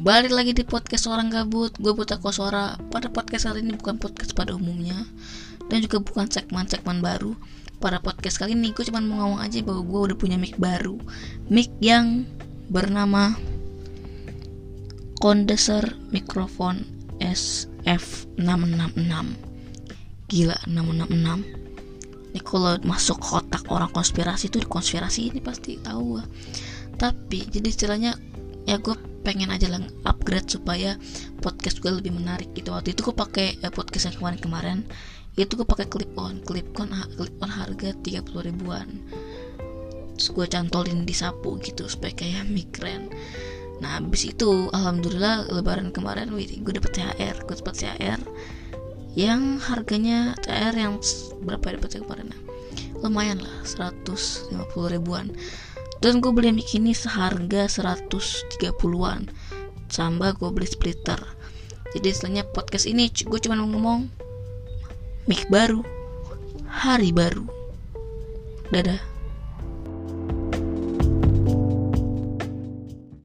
Balik lagi di podcast orang gabut. Gue buta suara Pada podcast kali ini bukan podcast pada umumnya Dan juga bukan segmen-segmen baru. Pada podcast kali ini gue cuma mau ngomong aja bahwa gue udah punya mic baru. Mic yang bernama Condenser Microphone SF666 Gila 666 ini kalau masuk kotak orang konspirasi itu konspirasi ini pasti tahu tapi jadi istilahnya ya gue pengen aja lah upgrade supaya podcast gue lebih menarik gitu. Waktu itu gue pakai eh, podcast yang kemarin-kemarin itu gue pakai clip on clip on clip on harga 30 ribuan. Terus gue cantolin di sapu gitu supaya kayak migran nah abis itu alhamdulillah lebaran kemarin gue dapet THR gue dapet THR yang harganya THR yang berapa ya dapetnya kemarin lumayan lah 150 ribuan dan gue beli mic ini seharga 130-an tambah gue beli splitter. Jadi istilahnya podcast ini gue cuma ngomong mic baru hari baru. Dadah